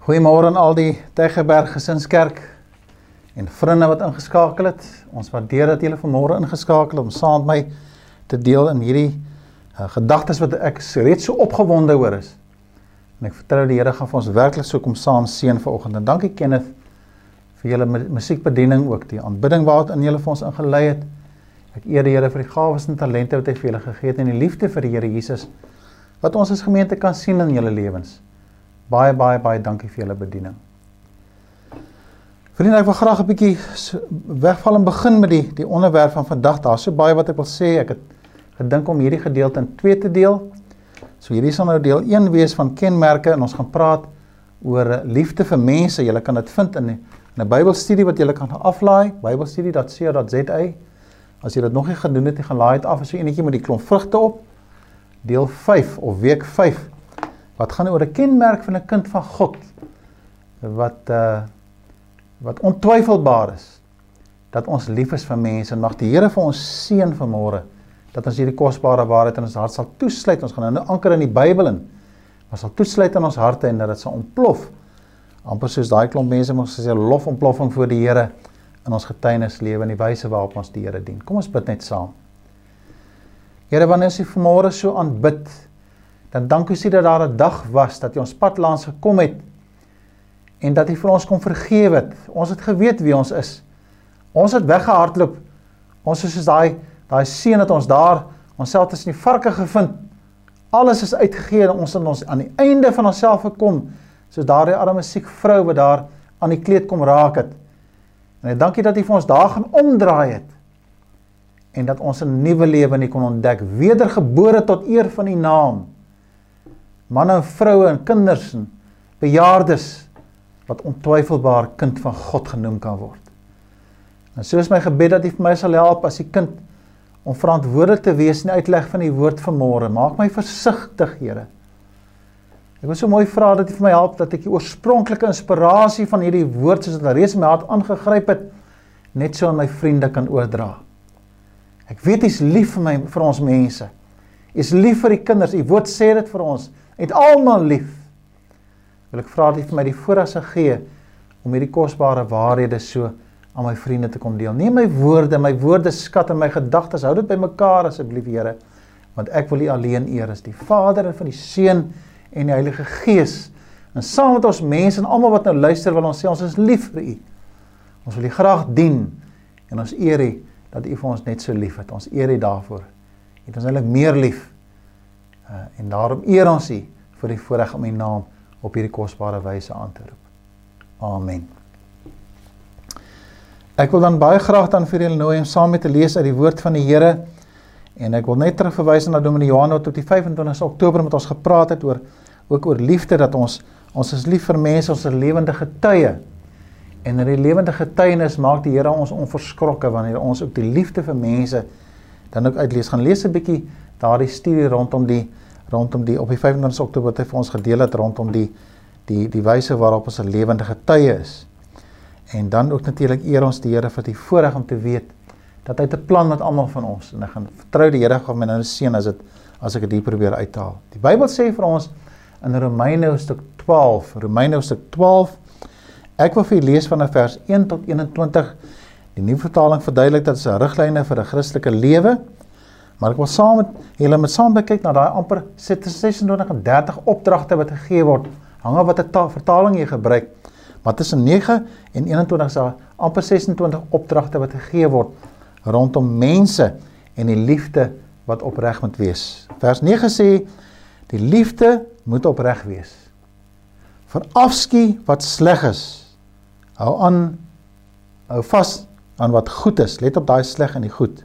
Goeiemôre aan al die Tegeberg Gesinskerk en vriende wat ingeskakel het. Ons waardeer dat julle vanmôre ingeskakel om saam met my te deel in hierdie uh, gedagtes wat ek reeds so opgewonde oor is. En ek vertrou die Here gaan vir ons werklik so kom saam seën vanoggend. En dankie Kenneth vir julle musiekbediening ook die aanbidding wat in julle vir ons ingelei het. Ek eer die Here vir die gawes en talente wat hy vir julle gegee het en die liefde vir die Here Jesus wat ons as gemeente kan sien in julle lewens. Baie baie baie dankie vir julle bediening. Vriende, ek wil graag 'n bietjie wegval en begin met die die onderwerp van vandag. Daar's so baie wat ek wil sê. Ek het gedink om hierdie gedeelte in twee te deel. So hierdie sal nou deel 1 wees van kenmerke en ons gaan praat oor liefde vir mense. Jy kan dit vind in 'n 'n Bybelstudie wat jy kan aflaai, bybelstudie.co.za. As jy dit nog nie gedoen het nie, gaan laai dit af. Is so enetjie met die klomp vrugte op. Deel 5 of week 5 wat gaan oor 'n kenmerk van 'n kind van God wat uh wat ontwyfelbaar is dat ons lief is vir mense en mag die Here vir ons seën vanmôre dat ons hierdie kosbare waarheid in ons hart sal toesluit. Ons gaan nou anker in die Bybel in. Maar sal toesluit in ons harte en dat dit sal ontplof. amper soos daai klomp mense mos gesê lof ontploffing voor die Here in ons getuienislewe en die wyse waarop ons die Here dien. Kom ons bid net saam. Here, wanneer ons U vanmôre so aanbid, dan dank U dat daar 'n dag was dat U ons pad langs gekom het en dat U vir ons kom vergewe het. Ons het geweet wie ons is. Ons het weggehardloop. Ons is soos daai daai seun wat ons daar onsself tussen die varke gevind. Alles is uitgegee en ons het ons aan die einde van onsself gekom soos daardie arme siek vrou wat daar aan die kleed kom raak het. En ek dankie dat U vir ons daar gaan omdraai het en dat ons 'n nuwe lewe in U kon ontdek, wedergebore tot eer van U naam manne vroue en kinders en bejaardes wat ontwyfelbaar kind van God genoem kan word. En so is my gebed dat U vir my sal help as 'n kind om verantwoordelik te wees in die uitleg van die woord vanmôre. Maak my versigtig, Here. Ek wil so mooi vra dat U vir my help dat ek die oorspronklike inspirasie van hierdie woord soos dit reeds in my hart aangegryp het, net so aan my vriende kan oordra. Ek weet U's lief vir my vir ons mense. U's lief vir die kinders. U woord sê dit vir ons het almal lief. Wil ek vra dat jy vir my die voorreg sal gee om hierdie kosbare waarhede so aan my vriende te kom deel. Neem my woorde, my woorde skat en my gedagtes, hou dit bymekaar asseblief Here, want ek wil U alleen eer as die Vader en van die Seun en die Heilige Gees. En saam met ons mense en almal wat nou luister, wil ons sê ons is lief vir U. Ons wil U graag dien en ons eer U dat U vir ons net so lief het. Ons eer U daarvoor. U het ons eintlik meer lief Uh, en daarom eer ons U vir die voorreg om U naam op hierdie kosbare wyse aan te roep. Amen. Ek wil dan baie graag dan vir julle nooi om saam met te lees uit die woord van die Here en ek wil net terugverwys na Dominee Johan wat op die 25 Oktober met ons gepraat het oor ook oor liefde dat ons ons is lief vir mense, ons is lewende getuie. En in die lewende getuienis maak die Here ons onverskrokke wanneer ons ook die liefde vir mense dan ook uitlees. Gaan lees 'n bietjie daardie studie rondom die rondom die op die 25 Oktober wat hy vir ons gedeel het rondom die die die wyse waarop ons 'n lewende getuie is. En dan ook natuurlik eer ons die Here vir die voorreg om te weet dat hy 'n plan met almal van ons en ek gaan vertrou die Here gaan my nou seën as dit as ek dit hier probeer uithaal. Die Bybel sê vir ons in Romeine hoofstuk 12, Romeine hoofstuk 12 Ek wil vir julle lees van vers 1 tot 21. Die nuwe vertaling verduidelik dat dit 'n riglyne vir 'n Christelike lewe is Maar ek wil saam met julle met saam kyk na daai amper 26 en 30 opdragte wat gegee word. Hang af watter vertaling jy gebruik. Maar tussen 9 en 21 is daar amper 26 opdragte wat gegee word rondom mense en die liefde wat opreg moet wees. Vers 9 sê die liefde moet opreg wees. Verafskie wat sleg is. Hou aan hou vas aan wat goed is. Let op daai sleg en die goed.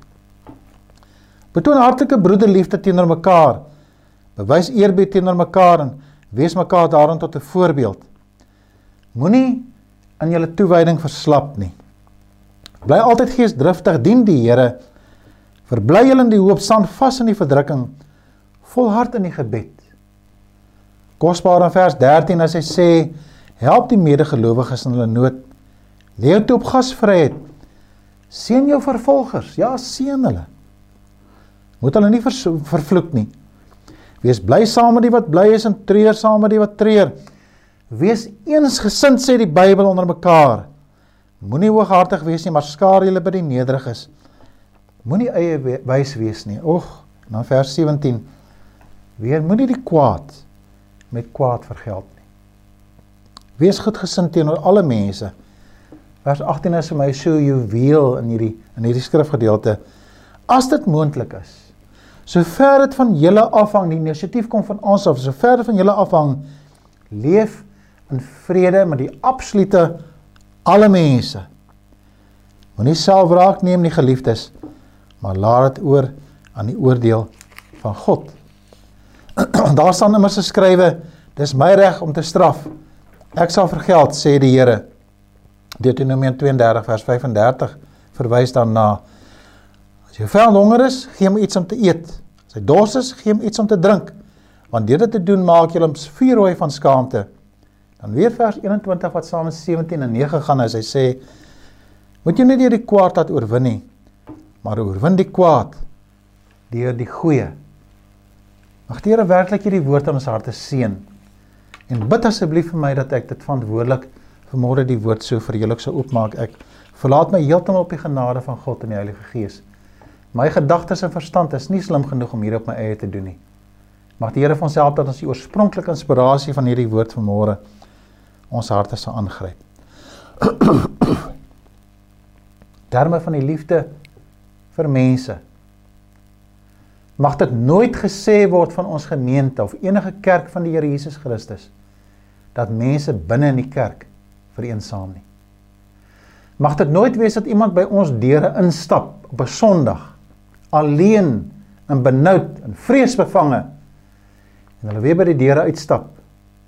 Betoon hartlike broederliefde teenoor mekaar. Bewys eerbied teenoor mekaar en wees mekaar daarin tot 'n voorbeeld. Moenie in julle toewyding verslap nie. Bly altyd geesdriftig, dien die Here. Verbly julle in die hoop, staan vas in die verdrukking, volhard in die gebed. Kosbaar in vers 13 as hy sê, help die medegelowiges in hulle nood. Leef toe op gasvryheid. Seën jou vervolgers. Ja, seën hulle. Moet hulle nie ver, vervloek nie. Wees bly saam met die wat bly is en treur saam met die wat treur. Wees eensgesind sê die Bybel onder mekaar. Moenie hooghartig wees nie, maar skaar julle by die nederiges. Moenie eie wys wees nie. Ag, na vers 17. Weer moenie die kwaad met kwaad vergeld nie. Wees goedgesind teenoor alle mense. Vers 18 is vir my so juweel in hierdie in hierdie skrifgedeelte. As dit moontlik is, sover dit van julle afhang, die inisiatief kom van ons af, sover dit van julle afhang, leef in vrede met die absolute alle mense. Moenie self wraak neem nie, geliefdes, maar laat dit oor aan die oordeel van God. Daar staan immers geskrywe, dis my reg om te straf. Ek sal vergeld, sê die Here. Deuteronomium 32 vers 35 verwys daarna. As jou vyand honger is, gee hom iets om te eet. As hy dors is, gee hom iets om te drink. Want deur dit te doen maak jy hom vuurrooi van skaamte. Dan weer vers 21 wat saam met 17 en 9 gaan as hy sê moet jy nie deur die kwaad laat oorwin nie, maar oorwin die kwaad deur die goeie. Mag die Here werklik hierdie woord in ons harte seën. En bid asseblief vir my dat ek dit verantwoordelik vanmôre die woord so vir julle sou oopmaak. Ek verlaat my heeltemal op die genade van God en die Heilige Gees. My gedagtes en verstand is nie slim genoeg om hier op my eie te doen nie. Mag die Here vir ons help dat ons die oorspronklike inspirasie van hierdie woord vanmôre ons harte sal aangryp. Terme van die liefde vir mense. Mag dit nooit gesê word van ons gemeente of enige kerk van die Here Jesus Christus dat mense binne in die kerk vereensaam nie. Mag dit nooit wees dat iemand by ons deure instap op 'n Sondag alleen en benoud en vreesbevange en hulle weer by die deure uitstap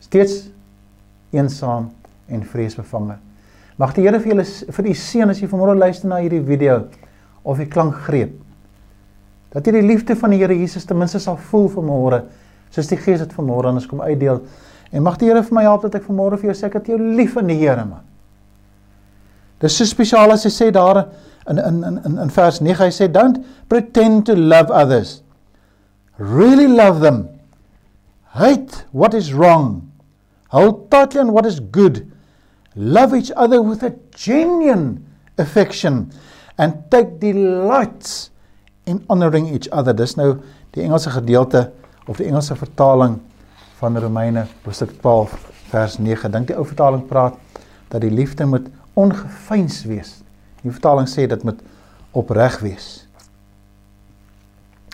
steeds eensaam en vreesbevange. Mag die Here vir julle vir u seën as jy vanmôre luister na hierdie video of die klank greep. Dat jy die liefde van die Here Jesus ten minste sal voel vanmôre, soos die Gees dit vanmôre aan ons kom uitdeel. En mag die Here vir my help dat ek vanmôre vir jou sê het jou lief in die Here man. Dis so spesiaal as hy sê daar in in in in vers 9 hy sê don't pretend to love others. Really love them. Hate what is wrong Hold tightly on what is good. Love each other with a genuine affection and take delight in honoring each other. Dis nou die Engelse gedeelte of die Engelse vertaling van Romeine hoofstuk 12 vers 9. Dink die ou vertaling praat dat die liefde moet ongefeins wees. Die vertaling sê dit moet opreg wees.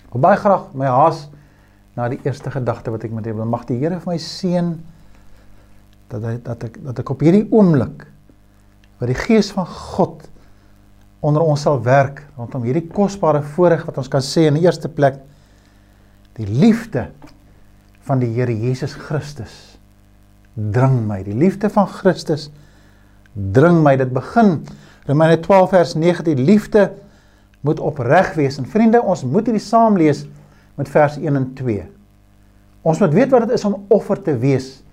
Ek baie graag my haas na die eerste gedagte wat ek met hê, mag die Here vir my seën dat hy, dat ek dat ek op hierdie oomblik wat die gees van God onder ons sal werk rondom hierdie kosbare voorreg wat ons kan sê in die eerste plek die liefde van die Here Jesus Christus dring my. Die liefde van Christus dring my. Dit begin Romeine 12 vers 9 die liefde moet opreg wees en vriende ons moet hierdie saam lees met vers 1 en 2 ons moet weet wat dit is om offer te wees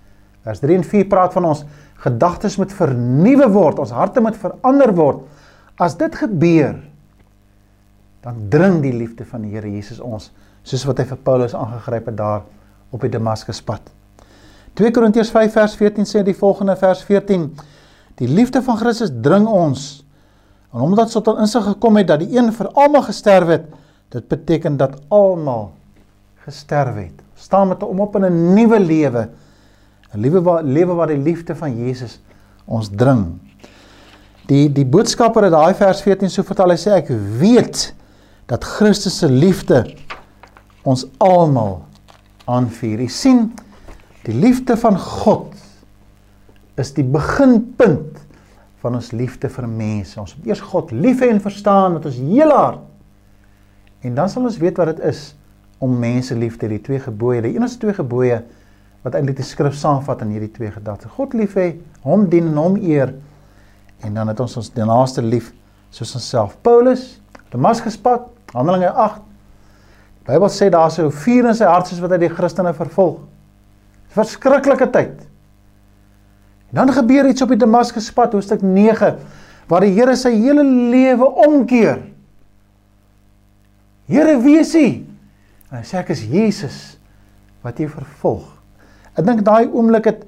Vers 3 en 4 praat van ons gedagtes moet vernuwe word, ons harte moet verander word. As dit gebeur, dan dring die liefde van die Here Jesus ons, soos wat hy vir Paulus aangegryp het daar op die Damaskuspad. 2 Korintiërs 5 vers 14 sê die volgende vers 14: Die liefde van Christus dring ons. En omdat tot ons insig gekom het dat die een vir almal gesterf het, dit beteken dat almal gesterf het. Staan met hom op in 'n nuwe lewe 'n lewe waar lewe waar die liefde van Jesus ons dring. Die die boodskapper in daai vers 14 so vertel hy sê ek weet dat Christus se liefde ons almal aanvuur. Jy sien die liefde van God is die beginpunt van ons liefde vir mense. Ons moet eers God lief hê en verstaan met ons hele hart. En dan sal ons weet wat dit is om mense lief te hê. Die twee gebooie, die enigste twee gebooie wat eintlik die skrif saamvat in hierdie twee gedagtes. God lief hê, hom dien en hom eer en dan het ons ons naaste lief soos onsself. Paulus, Damaskuspad, Handelinge 8. Die Bybel sê daar sou vuur in sy hart soos wat hy die Christene vervolg. Verskriklike tyd. En dan gebeur iets op die Damaskuspad, hoofstuk 9, waar die Here sy hele lewe omkeer. Here, wie is U? En hy sê ek is Jesus wat jy vervolg. Ek dink daai oomblik het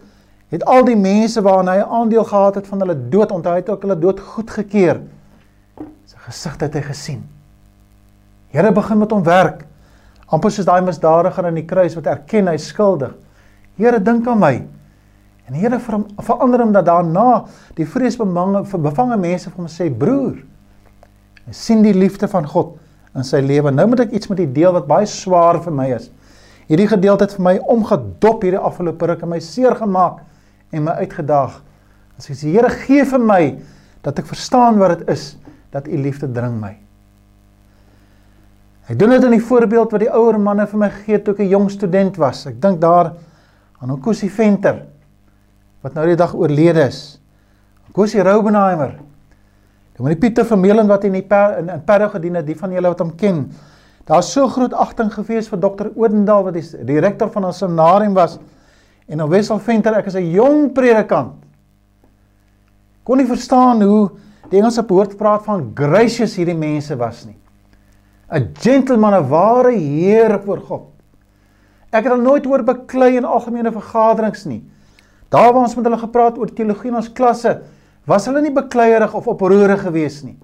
Het al die mense waaraan hy aandeel gehad het van hulle dood, onthou hy het ook hulle dood goedgekeur. Sy gesig het hy gesien. Here begin met hom werk. amper soos daai misdadiger aan die kruis wat erken hy skuldig. Here dink aan my. En die Here ver, verander hom dat daarna die vreesbevange bevange mense vir hom sê broer. Hy sien die liefde van God in sy lewe. Nou moet ek iets met die deel wat baie swaar vir my is. Hierdie gedeelte het vir my omgedop hierdie afgelope ruk en my seer gemaak en my uitgedaag. As ek sê Here gee vir my dat ek verstaan wat dit is dat u liefde dring my. Ek doen dit in die voorbeeld wat die ouer manne vir my gegee toe ek 'n jong student was. Ek dink daar aan Okosie Venter wat nou die dag oorlede is. Okosie Roubenheimer. Die Pieter Vermeulen wat in die per, in, in Perro gedien het, die van julle wat hom ken. Daar's so groot agting gewees vir dokter Odendaal wat die direkteur van ons seminarium was. En nou Wessel Venter, ek is 'n jong predikant. Kon nie verstaan hoe die Engelse woord praat van gracious hierdie mense was nie. 'n Gentleman, 'n ware heer voor God. Ek het al nooit hoor beklei in algemene vergaderings nie. Daar waar ons met hulle gepraat oor teologie in ons klasse, was hulle nie bekleierig of oproerig geweest nie.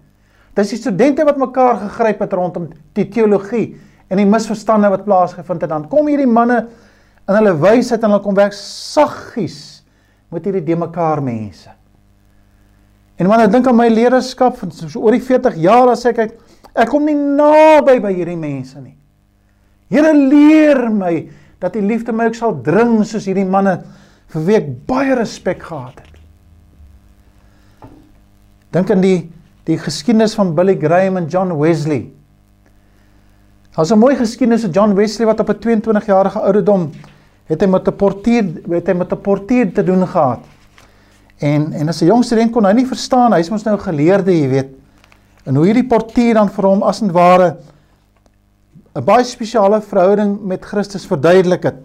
Dis die studente wat mekaar gegryp het rondom die teologie en die misverstande wat plaasgevind het. Dan kom hierdie manne in hulle wysheid en hulle kom werk saggies met hierdie de mekaar mense. En wanneer ek dink aan my leierskap van so oor die 40 jaar as ek ek, ek kom nie naby by hierdie mense nie. Here leer my dat die liefde my ook sal dring soos hierdie manne vir wie ek baie respek gehad het. Dink aan die die geskiedenis van Billy Graham en John Wesley. Daar's 'n mooi geskiedenis van John Wesley wat op 'n 22 jarige ouderdom het hy met 'n portier het hy met 'n portier te doen gehad. En en as 'n jong student kon hy nie verstaan, hy's mos nou geleerde, jy weet. En hoe hierdie portier dan vir hom as en ware 'n baie spesiale verhouding met Christus verduidelik het.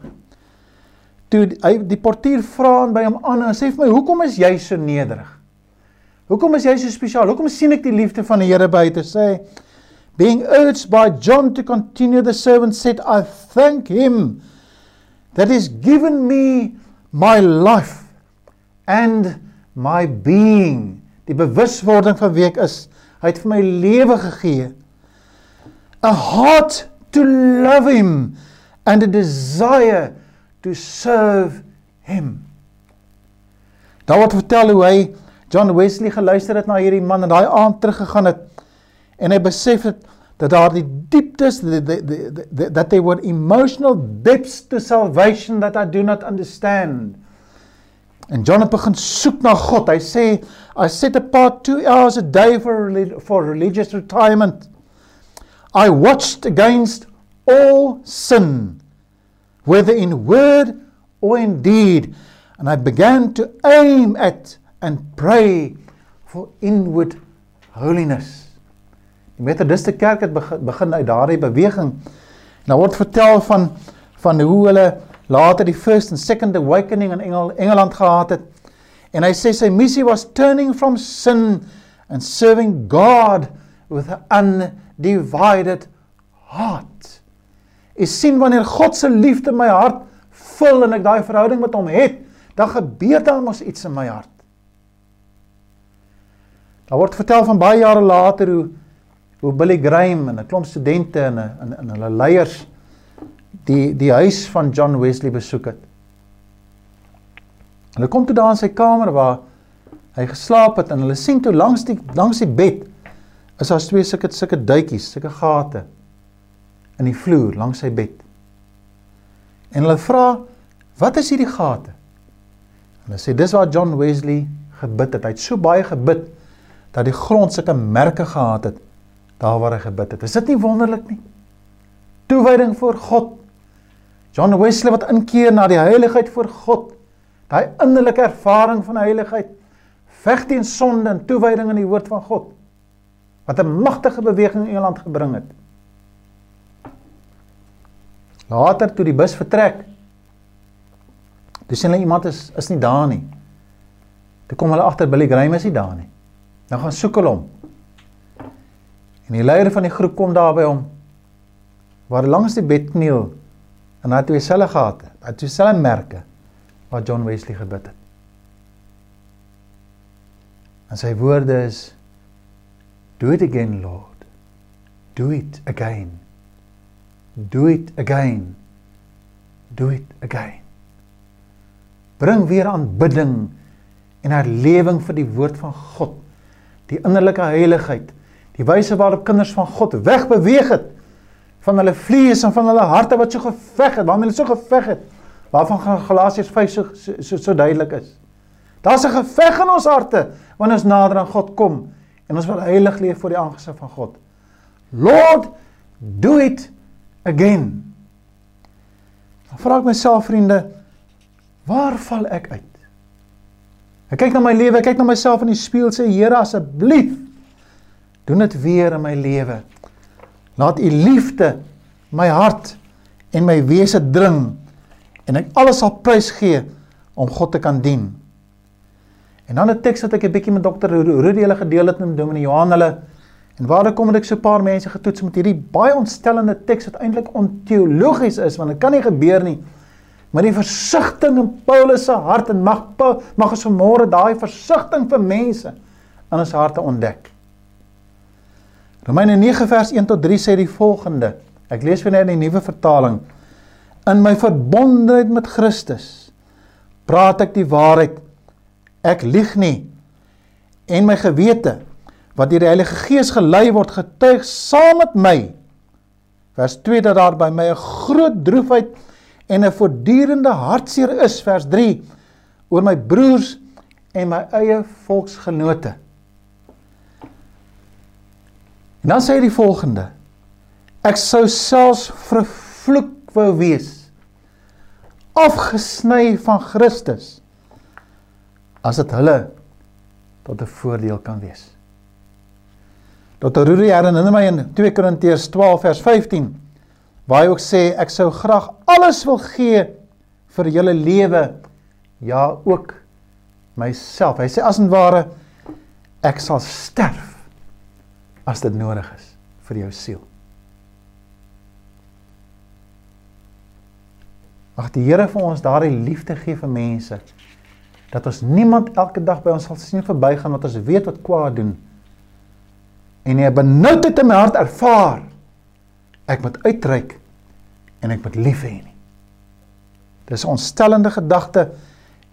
Toe hy die portier vra aan by hom aan en sê vir my, "Hoekom is jy so nederig? Hoekom is jy so spesiaal? Hoekom sien ek die liefde van die Here by te sê?" Being urged by John to continue the servant said, "I thank him that has given me my life and my being die bewuswording van wie ek is hy het vir my lewe gegee a heart to love him and a desire to serve him daar word vertel hoe hy John Wesley geluister het na hierdie man en daai aand teruggegaan het en hy besef het dat daar die dieptes that they were emotional depths to salvation that I do not understand En John het begin soek na God. Hy sê I set apart 2 hours a day for for religious retirement. I watched against all sin whether in word or in deed and I began to aim at and pray for inward holiness. Die Methodiste kerk het begin, begin uit daardie beweging. Nou word vertel van van hoe hulle later die first and second awakening in Engel, Engeland gehad het. En hy sê sy missie was turning from sin and serving God with an undivided heart. Ek sien wanneer God se liefde my hart vul en ek daai verhouding met hom het, dan gebeur daar mos iets in my hart. Daar word vertel van baie jare later hoe hoe Billy Graham en 'n klomp studente en en en hulle leiers die die huis van John Wesley besoek het. Hulle kom toe daar in sy kamer waar hy geslaap het en hulle sien toe langs die langs die bed is daar twee sulke sulke duitjies, sulke gate in die vloer langs sy bed. En hulle vra, "Wat is hierdie gate?" Hulle sê dis waar John Wesley gebid het. Hy het so baie gebid dat die grond sulke merke gehad het daar waar hy gebid het. Is dit nie wonderlik nie? Toewyding voor God John Wesley wat inkeer na die heiligheid voor God, daai innerlike ervaring van heiligheid, veg teen sonde en toewyding aan die woord van God wat 'n magtige beweging in Engeland gebring het. Later toe die bus vertrek, dis hulle iemand is is nie daar nie. Toe kom hulle agter Billy Graham is nie daar nie. Nou gaan soek hulle hom. En die leier van die groep kom daar by hom waar langs die bed kniel En hy het twee selle gehad. Hy het twee selle merke waar John Wesley gebid het. En sy woorde is Do it again, Lord. Do it again. Do it again. Do it again. Bring weer aanbidding en herlewing vir die woord van God. Die innerlike heiligheid, die wyse waarop kinders van God wegbeweeg het van hulle vlees en van hulle harte wat so geveg het, waarmee hulle so geveg het, waarvan Galasiërs 5 so so, so, so duidelik is. Daar's 'n geveg in ons harte wanneer ons nader aan God kom en ons wil heilig leef voor die aangesig van God. Lord, do it again. Dan vra ek myself vriende, waar val ek uit? Ek kyk na my lewe, ek kyk na myself in die spieël sê Here asseblief doen dit weer in my lewe. Laat u liefde my hart en my wese dring en ek alles sal prys gee om God te kan dien. En dan 'n teks wat ek 'n bietjie met dokter Rudy hulle gedeel het met Dominee Johan hulle en waar kom het ek so 'n paar mense getoets met hierdie baie ontstellende teks wat eintlik onteologies is want dit kan nie gebeur nie. Maar die versigtiging in Paulus se hart en mag mag ons vanmôre daai versigtiging vir mense in ons harte ontdek. Romeine 9 vers 1 tot 3 sê die volgende. Ek lees weer net in die nuwe vertaling. In my verbondenheid met Christus praat ek die waarheid. Ek lieg nie. En my gewete wat deur die Heilige Gees gelei word getuig saam met my. Vers 2 dat daar by my 'n groot droefheid en 'n voortdurende hartseer is vers 3 oor my broers en my eie volksgenote. En dan sê hy die volgende: Ek sou selfs vervloek wou wees afgesny van Christus as dit hulle tot 'n voordeel kan wees. Dr. Rudy herinner my in 2 Korintiërs 12 vers 15 waar hy ook sê ek sou graag alles wil gee vir julle lewe ja ook myself. Hy sê as en ware ek sal sterf as dit nodig is vir jou siel. Mag die Here vir ons daardie liefde gee vir mense dat ons niemand elke dag by ons sal sien verbygaan wat ons weet wat kwaad doen en nie 'n benoudheid in my hart ervaar ek moet uitreik en ek moet lief hê nie. Dis 'n ontstellende gedagte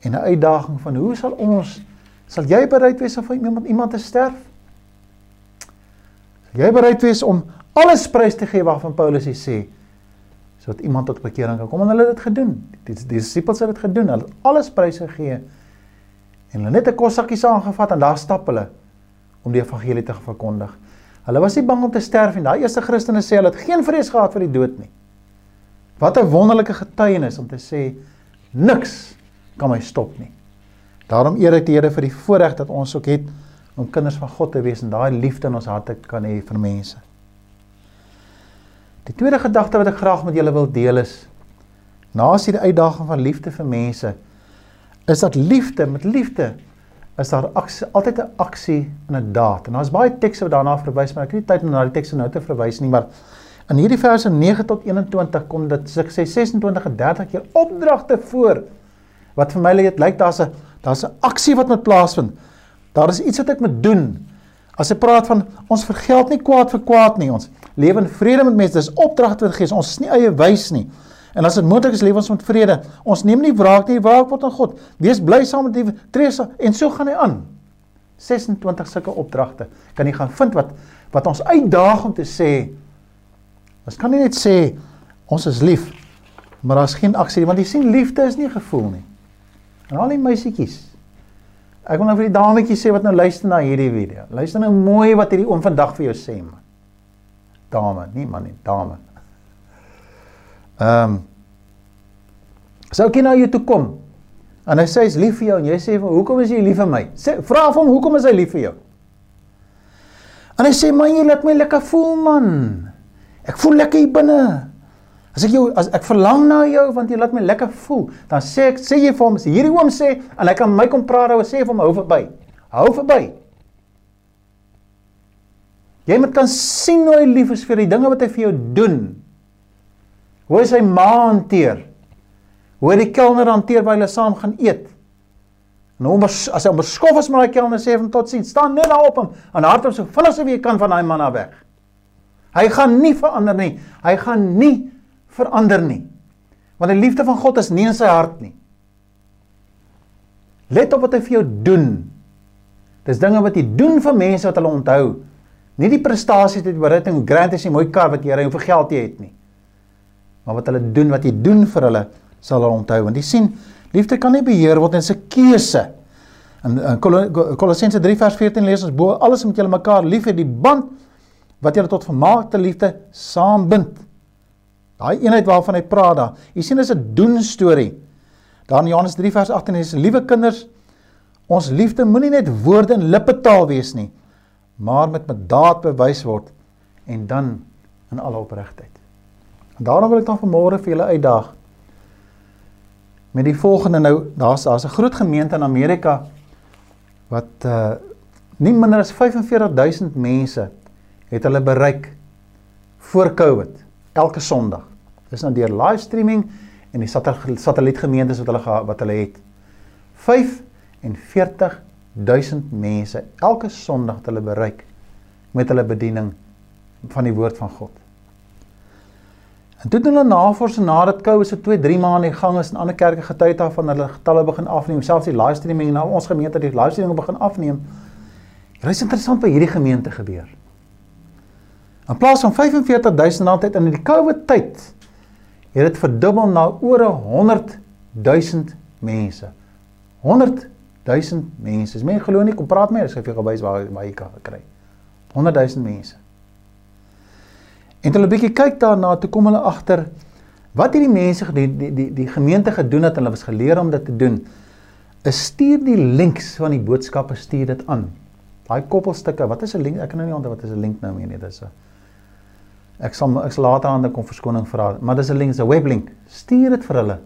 en 'n uitdaging van hoe sal ons sal jy bereid wees om iemand iemand te sterf? Sal jy bereid wees om alles prys te gee waarvan Paulus sê sodat iemand tot bekering kan kom en hulle het dit gedoen. Die, die disippels het dit gedoen. Hulle het alles pryse gegee en hulle net 'n kossakkie saamgevat en daar stap hulle om die evangelie te verkondig. Hulle was nie bang om te sterf nie. Daai eerste Christene sê hulle het geen vrees gehad vir die dood nie. Wat 'n wonderlike getuienis om te sê niks kan my stop nie. Daarom eer ek die Here vir die voorreg dat ons ook het om kinders van God te wees en daai liefde in ons harte kan hê vir mense. Die tweede gedagte wat ek graag met julle wil deel is na as hierdie uitdaging van liefde vir mense is dat liefde met liefde is daar aksie, altyd 'n aksie en 'n daad. En daar's baie tekste wat daarna verwys, maar ek het nie tyd om na die tekste nou te verwys nie, maar in hierdie verse 9 tot 21 kom dit sê 26 en 30 keer opdragte voor wat vir my lyk lyk daar's 'n daar's 'n aksie wat moet plaasvind. Daar is iets wat ek moet doen. As ek praat van ons vergeld nie kwaad vir kwaad nie, ons lewe in vrede met mense, dis opdragte wat gee, ons is nie eie wys nie. En as dit moontlik is, lewe ons met vrede. Ons neem nie wraak nie, wraak word aan God. Wees bly saam met die tresa en so gaan hy aan. 26 sulke opdragte. Kan jy gaan vind wat wat ons uitdaag om te sê. Ons kan nie net sê ons is lief, maar daar's geen aksie nie, want jy sien liefde is nie gevoel nie. En al die meisietjies. Ek wil nou vir die dametjies sê wat nou luister na hierdie video. Luister nou mooi wat hierdie oom vandag vir jou sê man. Dame, nie man nie, dame. Ehm um, Sou ek nou jou toe kom en hy sê hy's lief vir jou en jy sê vir hoekom is jy lief vir my? Sê vra hom hoekom is hy lief vir jou? En hy sê man jy laat my lekker voel man. Ek voel lekker hier binne. As ek jou as ek verlang na jou want jy laat my lekker voel, dan sê ek sê jy vir hom sê hierdie oom sê en hy kan my kom praat oor sê vir hom hou verby. Hou verby. Jy moet kan sien hoe hy lief is vir die dinge wat hy vir jou doen. Hoe sy ma hanteer. Hoe die kelner hanteer waar hulle saam gaan eet. En hom as hy beskof is met daai kelner sê hom totsiens, staan net daar op hom en hardop so vinnig so wie jy kan van daai man af weg. Hy gaan nie verander nie. Hy gaan nie verander nie. Want die liefde van God is nie in sy hart nie. Let op wat hy vir jou doen. Dis dinge wat hy doen vir mense wat hulle onthou. Nie die prestasies wat jy bereik en grant is 'n mooi kar wat jy ry en vir geld jy het nie. Maar wat hulle doen, wat jy doen vir hulle, sal hulle onthou. Want jy sien, Liefde kan nie beheer word in 'n keuse. In, in Kolossense 3 vers 14 lees ons bo alles moet julle mekaar lief hê die band wat julle tot vermaakte liefde saambind. Daai eenheid waarvan hy praat daar. Jy sien dis 'n doen storie. Daar in Johannes 3 vers 18 is liewe kinders ons liefde moenie net woorde en lippetaal wees nie, maar met met daad bewys word en dan in alle opregtheid. Daarom wil ek dan vanmôre vir julle uitdaag met die volgende nou daar's daar's 'n groot gemeente in Amerika wat uh nie minder as 45000 mense het hulle bereik voor Covid elke Sondag. Dis nou deur livestreaming en die satellietgemeentes wat hulle wat hulle het. 45000 mense elke Sondag het hulle bereik met hulle bediening van die woord van God. En toe doen hulle navorsing nadat COVID se 2, 3 maande in gang is en ander kerke getuig daarvan hulle getalle begin afneem, selfs die livestreaming nou ons gemeente die livestreaming begin afneem. Dit is interessant wat hierdie gemeente gebeur. In plaas van 45000 rand het in die COVID tyd het dit verdubbel na oor 100000 mense. 100000 mense. Mense glo nie kom praat met my, ek sê vir jou gewys waar waar jy kan kry. 100000 mense. En hulle bietjie kyk daarna, toe kom hulle agter wat hierdie mense die die die die gemeente gedoen het, hulle was geleer om dit te doen. Is stuur die links van die boodskappe stuur dit aan. Daai koppelstukke, wat is 'n link? Ek kan nou nie onthou wat is 'n link nou meer nie, dis 'n Ek sal ek sal later aan 'n kom verskoning vra, maar dis 'n link, 'n weblink. Stuur dit vir hulle.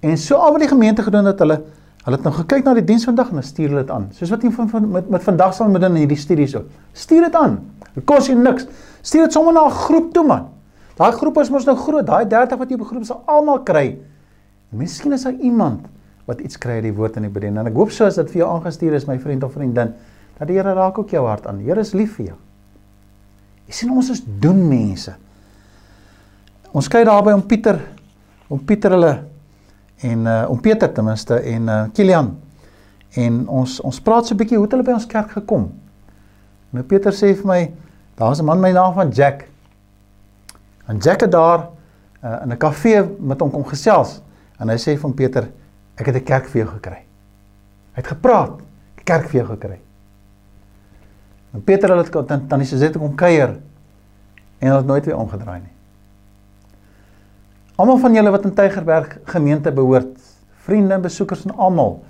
En so al wat die gemeente gedoen het, hulle hulle het nou gekyk na die diens vandag en stuur hulle dit aan. Soos wat jy van, van met met vandag sal met in hierdie studies ook. Stuur dit aan. Dit kos jou niks. Stuur dit sommer na 'n groep toe man. Daai groep is mos nou groot. Daai 30 wat jy op groep sal almal kry. Miskien is daar iemand wat iets kry uit die woord en die bediening. En ek hoop so as dit vir jou aangestuur is, my vriend of vriendin, dat die Here raak ook jou hart aan. Die Here is lief vir jou. Jy sien ons is doen mense. Ons kyk daarby om Pieter, om Pieter hulle en uh om Peter ten minste en uh Kilian. En ons ons praat so 'n bietjie hoe het hulle by ons kerk gekom. Nou Pieter sê vir my Daar's 'n man met die naam van Jack. En Jack het daar uh, in 'n kafee met hom kom gesels en hy sê van Peter, ek het 'n kerk vir jou gekry. Hy het gepraat, kerk vir jou gekry. En Peter het dit dan dan is hy kom kuier en het nooit weer omgedraai nie. Almal van julle wat in Tygerberg gemeente behoort, vriende en besoekers en almal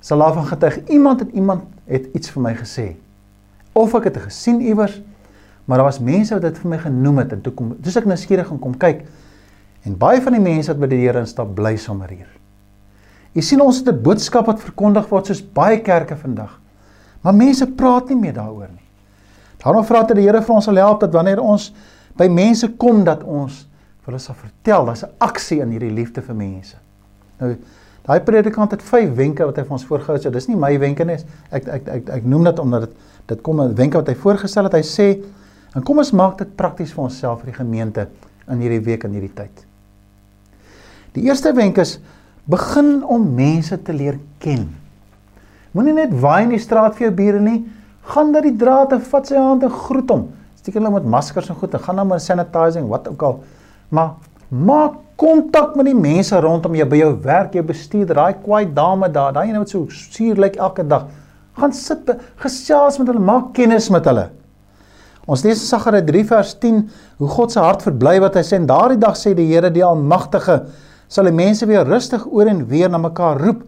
sal daarvan getuig iemand het iemand het iets vir my gesê. Of ek het dit gesien iewers Maar daar was mense wat dit vir my genoem het en toe kom dis ek nou skieurig gaan kom kyk. En baie van die mense wat by die Here instap bly sommer hier. Jy sien ons het 'n boodskap wat verkondig word soos baie kerke vandag. Maar mense praat nie meer daaroor nie. Daarom vra dat die Here vir ons sal help dat wanneer ons by mense kom dat ons vir hulle sal vertel, daar's 'n aksie in hierdie liefde vir mense. Nou daai predikant het vyf wenke wat hy vir ons voorgehou het. So dis nie my wenke nie. Ek ek ek ek, ek noem dit omdat dit dit kom 'n wenke wat hy voorgestel het. Hy sê En kom ons maak dit prakties vir onsself vir die gemeente in hierdie week en hierdie tyd. Die eerste wenk is begin om mense te leer ken. Moenie net waai in die straat vir jou bure nie, gaan na die draad en vat sy hand en groet hom. Steek hulle met maskers en goed en gaan dan met sanitizing, wat ook al. Maar maak kontak met die mense rondom jou by jou werk, jou bestuurder, daai kwaai dame daar, daai een wat so suur lyk elke dag. Gaan sit, gesels met hulle, maak kennis met hulle. Ons lees in Sagarie 3 vers 10 hoe God se hart verbly wat hy sê en daardie dag sê die Here die Almagtige sal die mense weer rustig oor en weer na mekaar roep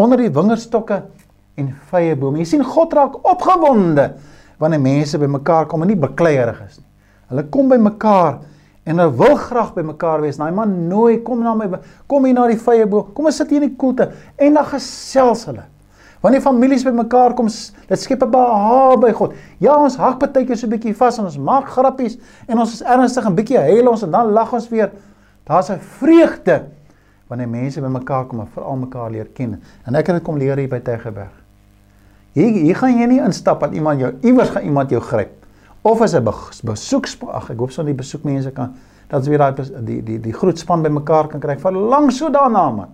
onder die wingerdstokke en vrye bome. Jy sien God raak opgewonde wanneer mense by mekaar kom en nie bekleierig is nie. Hulle kom by mekaar en hulle wil graag by mekaar wees. Daai man nooi kom na my kom hier na die vrye boom. Kom ons sit hier in die koelte en dan gesels hulle. Wanneer families bymekaar kom, dit skep 'n behaag by God. Ja, ons hak partykeer so 'n bietjie vas en ons maak grappies en ons is ernstig en bietjie huil ons en dan lag ons weer. Daar's 'n vreugde wanneer mense bymekaar kom en veral mekaar leer ken. En ek het dit kom leer hier by Tygerberg. Hier hier gaan jy nie instap aan iemand jou iewers gaan iemand jou gryp. Of as 'n besoeks ag ek hoop so die besoekmense kan dat ons weer daai die die die groot span bymekaar kan kry vir lank so daarna man.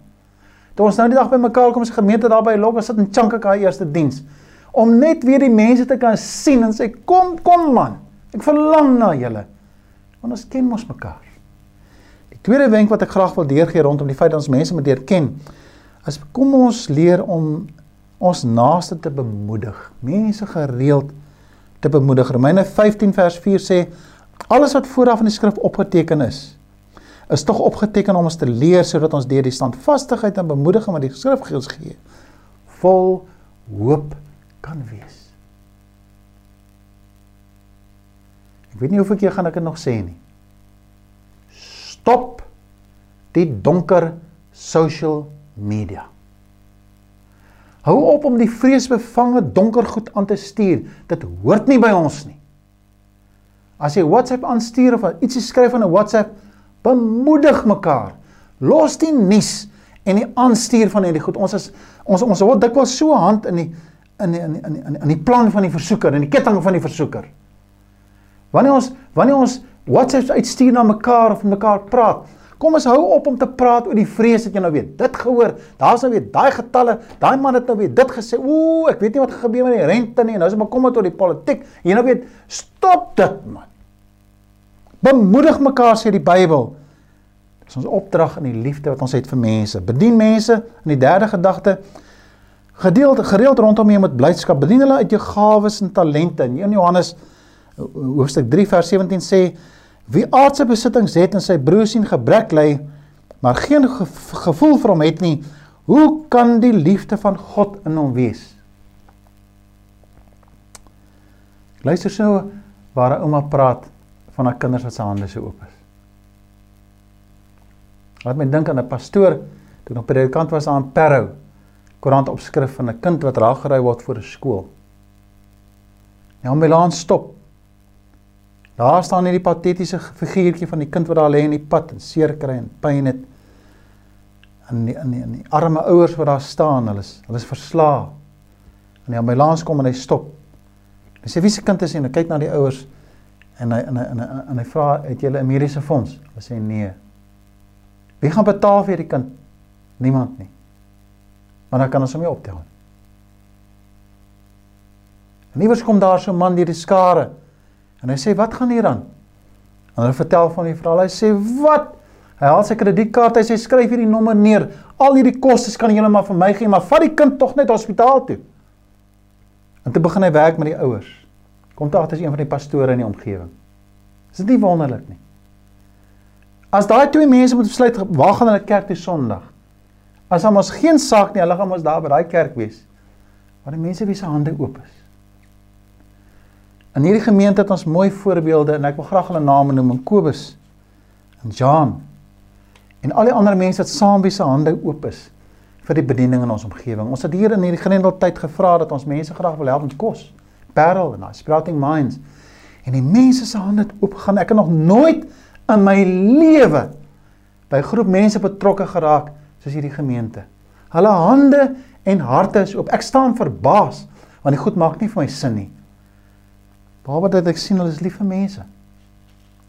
Toe ons nou die dag bymekaar kom as gemeente daar by Lok, ons sit in Chankaka eerste diens om net weer die mense te kan sien en sê kom kom man. Ek verlang na julle. Want ons ken mos mekaar. Die tweede wenk wat ek graag wil deurgee rondom die feit dat ons mense moet leer ken, is kom ons leer om ons naaste te bemoedig. Mense gereeld te bemoedig. Romeine 15 vers 4 sê alles wat vooraf in die skrif opgeteken is, is tog opgeteken om ons te leer sodat ons deur die standvastigheid en bemoediging wat die skrif gee, vol hoop kan wees. Ek weet nie hoeveel keer gaan ek dit nog sê nie. Stop die donker social media. Hou op om die vreesbevange donker goed aan te stuur. Dit hoort nie by ons nie. As jy WhatsApp aanstuur of ietsie skryf in 'n WhatsApp, bemoedig mekaar. Los die nuus en die aanstuur van hierdie goed. Ons is ons ons word dikwels so hand in die in die, in die, in die, in die plan van die versoeker, in die ketting van die versoeker. Wanneer ons wanneer ons WhatsApps uitstuur na mekaar of met mekaar praat, kom ons hou op om te praat oor die vrees dat jy nou weet. Dit gehoor, daar's nou weer daai getalle, daai man het nou weer dit gesê. Ooh, ek weet nie wat gebeur met die rente nie. Nou is dit maar kom met oor die politiek. Jy nou weet, stop dit man. Bemoedig mekaar sê die Bybel. Dis ons opdrag in die liefde wat ons het vir mense. Bedien mense in die derde gedagte gedeeld gereeld rondom jou met blydskap. Bedien hulle uit jou gawes en talente. In Johannes hoofstuk 3 vers 17 sê wie aardse besittings het en sy broer sien gebrek ly maar geen ge gevoel vir hom het nie hoe kan die liefde van God in hom wees luister so waar 'n ouma praat van haar kinders wat se hande so oop is laat my dink aan 'n pastoor toe nog predikant was aan Parow koerant opskrif van 'n kind wat raaggery word voor 'n skool Die ambulans stop. Daar staan hierdie patetiese figuurtjie van die kind wat daar lê in die pad en seer kry en pyn het. En die, in die, die arme ouers wat daar staan, hulle is hulle is verslae. En die ambulans kom en hy stop. Hy sê wie se kind is hy? Hy kyk na die ouers en hy en hy en hy, en hy vra het julle 'n mediese fonds? Hulle sê nee. Wie gaan betaal vir die kind? Niemand nie. Maar dan kan ons hom nie optel nie. En iewers kom daar so 'n man deur die skare En hy sê, "Wat gaan hier aan?" En hulle vertel van die verhaal. Hy sê, "Wat? Hy haal sy kredietkaart, hy sê, "Skryf hierdie nommer neer. Al hierdie kostes kan julle maar vir my gee, maar vat die kind tog net hospitaal toe." En toe begin hy werk met die ouers. Kom toe agter is een van die pastore in die omgewing. Is dit nie wonderlik nie? As daai twee mense moet besluit waar gaan hulle kerk toe Sondag? As hom ons geen saak nie, hulle gaan mos daar by daai kerk wees. Maar die mense wie se hande oop is. In hierdie gemeente het ons mooi voorbeelde en ek wil graag hulle name noem, Kobus en Jan. En al die ander mense wat saam wie se hande oop is vir die bediening in ons omgewing. Ons het hier in hierdie grendeltyd gevra dat ons mense graag wil help met kos. Parel en Sprouting Minds. En die mense se hande het oopgegaan. Ek het nog nooit in my lewe by groep mense betrokke geraak soos hierdie gemeente. Hulle hande en harte is oop. Ek staan verbaas want die goed maak nie vir my sin nie. Behalwe dat ek sien hulle is liewe mense.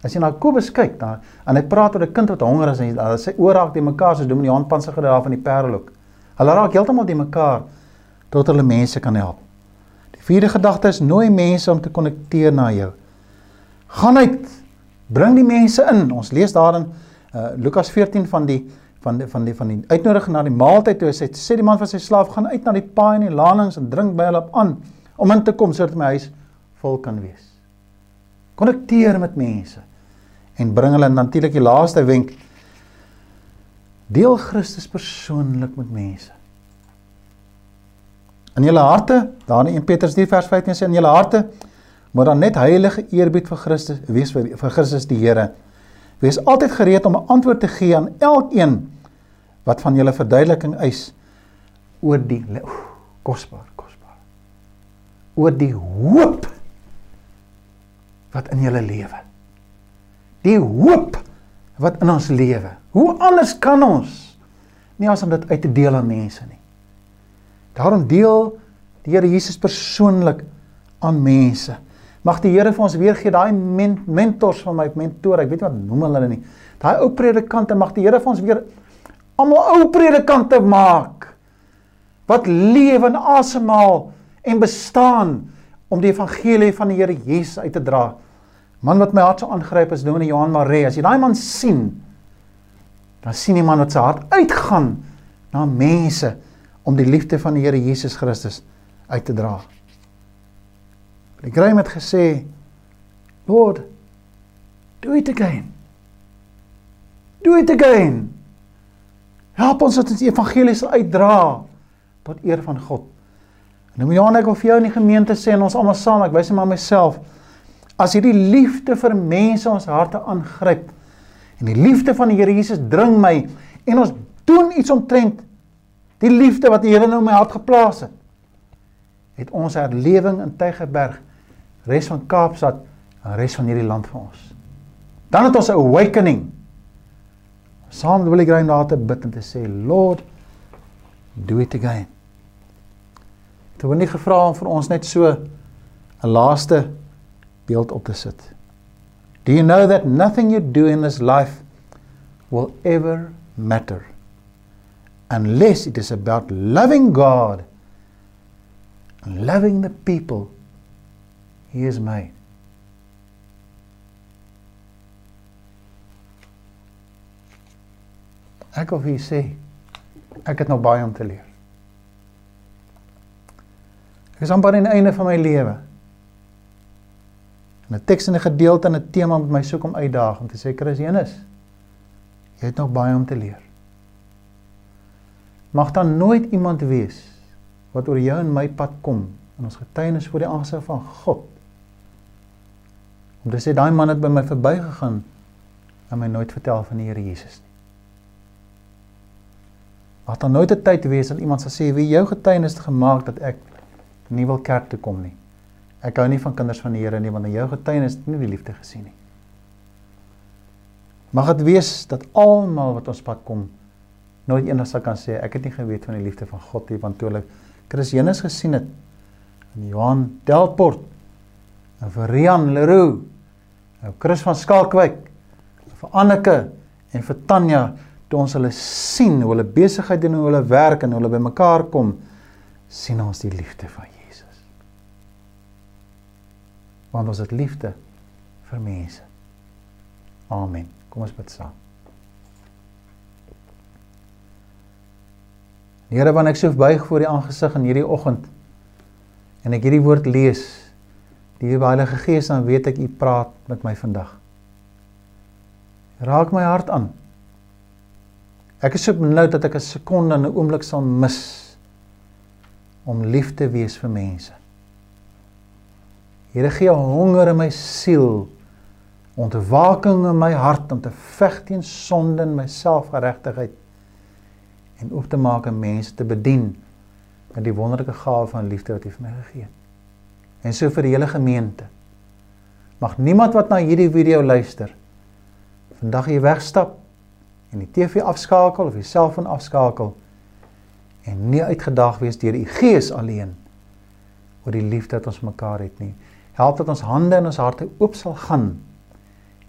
As jy na Kobus kyk, dan en hy praat oor 'n kind wat honger is en hy sê oor raak die mekaar soos Dominee Johan Panse gedra van die Parelhoek. Hulle raak heeltemal die mekaar tot hulle mense kan help. Die vierde gedagte is nooi mense om te konnekteer na jou. Gaan uit, bring die mense in. Ons lees daarin uh, Lukas 14 van die van die van die van die uitnodiging na die maaltyd toe hy sê die man van sy slaaf gaan uit na die paai en die lanings en drink by hulle op aan om in te kom sodat my huis vol kan wees. Konnekteer met mense en bring hulle natuurlik die laaste wenk deel Christus persoonlik met mense. In julle harte, daar in 1 Petrus 3 vers 15 sê in julle harte moet dan net heilige eerbied vir Christus wees vir, vir Christus die Here. Wees altyd gereed om 'n antwoord te gee aan elkeen wat van julle verduideliking eis oor die kosbaar, kosbaar. oor die hoop wat in julle lewe. Die hoop wat in ons lewe. Hoe anders kan ons nie as om dit uit te deel aan mense nie. Daarom deel die Here Jesus persoonlik aan mense. Mag die Here vir ons weer gee daai men mentors van my mentor, ek weet nie wat noem hulle nie. Daai ou predikante mag die Here vir ons weer almal ou predikante maak wat lewe en asemhaal en bestaan om die evangelie van die Here Jesus uit te dra. Man wat my hart so aangryp is Dominee Johan Maree. As jy daai man sien, dan sien jy man wat sy hart uitgaan na mense om die liefde van die Here Jesus Christus uit te dra. Die Graham het gesê, Lord, do it again. Do it again. Help ons dat ons die evangelie sal uitdra tot eer van God. En nou Johan, ek wil vir jou in die gemeente sê en ons almal saam, ek wys net maar myself, as hierdie liefde vir mense ons harte aangryp en die liefde van die Here Jesus dring my en ons doen iets omtrent die liefde wat die Here nou my hart geplaas het, het ons herlewing in Tygerberg, res van Kaapstad en res van hierdie land vir ons. Dan het ons 'n awakening. Saam wil ek graag daar te bid en te sê, Lord, do it again. Toe word nie gevra om vir ons net so 'n laaste beeld op te sit. Do you know that nothing you do in this life will ever matter unless it is about loving God and loving the people he has made. Ek vir julle sê ek het nog baie om te leer. Ek is amper aan die einde van my lewe. En 'n teks en 'n gedeelte en 'n tema met my soek om uitdaag om te sê Chris Jenus, jy het nog baie om te leer. Mag daar nooit iemand wees wat oor jou en my pad kom in ons getuienis voor die aangesig van God. Om te sê daai man het by my verbygegaan en my nooit vertel van die Here Jesus nie. Mag daar nooit 'n tyd wees dat iemand sal sê wie jou getuienis het gemaak dat ek nie wil kerk toe kom nie. Ek hou nie van kinders van die Here nie want in jou getuienis het nie die liefde gesien nie. Mag dit wees dat almal wat ons pad kom nooit eendag sal kan sê ek het nie geweet van die liefde van God nie want toe hulle Christenus gesien het in Johan Delport en vir Rian Leroux en Chris van Skalkwyk vir Anneke en vir Tanya toe ons hulle sien hoe hulle besigheid doen en hoe hulle werk en hoe hulle bymekaar kom sien ons die liefde van want ons het liefde vir mense. Amen. Kom ons bid saam. Here, wanneer ek so buig voor die aangesig in hierdie oggend en ek hierdie woord lees, die Heilige Gees dan weet ek u praat met my vandag. Raak my hart aan. Ek is so benoud dat ek 'n sekonde en 'n oomblik sal mis om lief te wees vir mense. Here gee honger in my siel, ontwaking in my hart om te veg teen sonde en my selfgeregtigheid en op te maak om mense te bedien met die wonderlike gawe van liefde wat U vir my gegee het. En so vir die hele gemeente. Mag niemand wat na hierdie video luister vandag hier wegstap en die TV afskakel of die selfoon afskakel en nie uitgedaag wees deur u gees alleen oor die liefde wat ons mekaar het nie. Help dat ons hande en ons harte oop sal gaan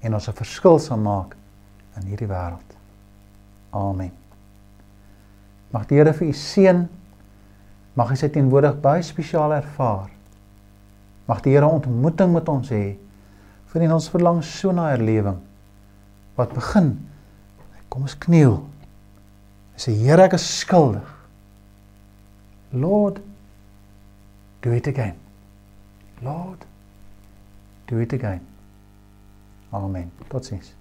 en ons 'n verskil sal maak in hierdie wêreld. Amen. Mag die Here vir u seën. Mag hy sy teenwoordig baie spesiaal ervaar. Mag die Here ontmoeting met ons hê. Vir ons verlang so na herlewing. Wat begin? Kom ons kniel. Sê Here, ek is skuldig. Lord, do it again. Lord, do it again. Amen. Totsiens.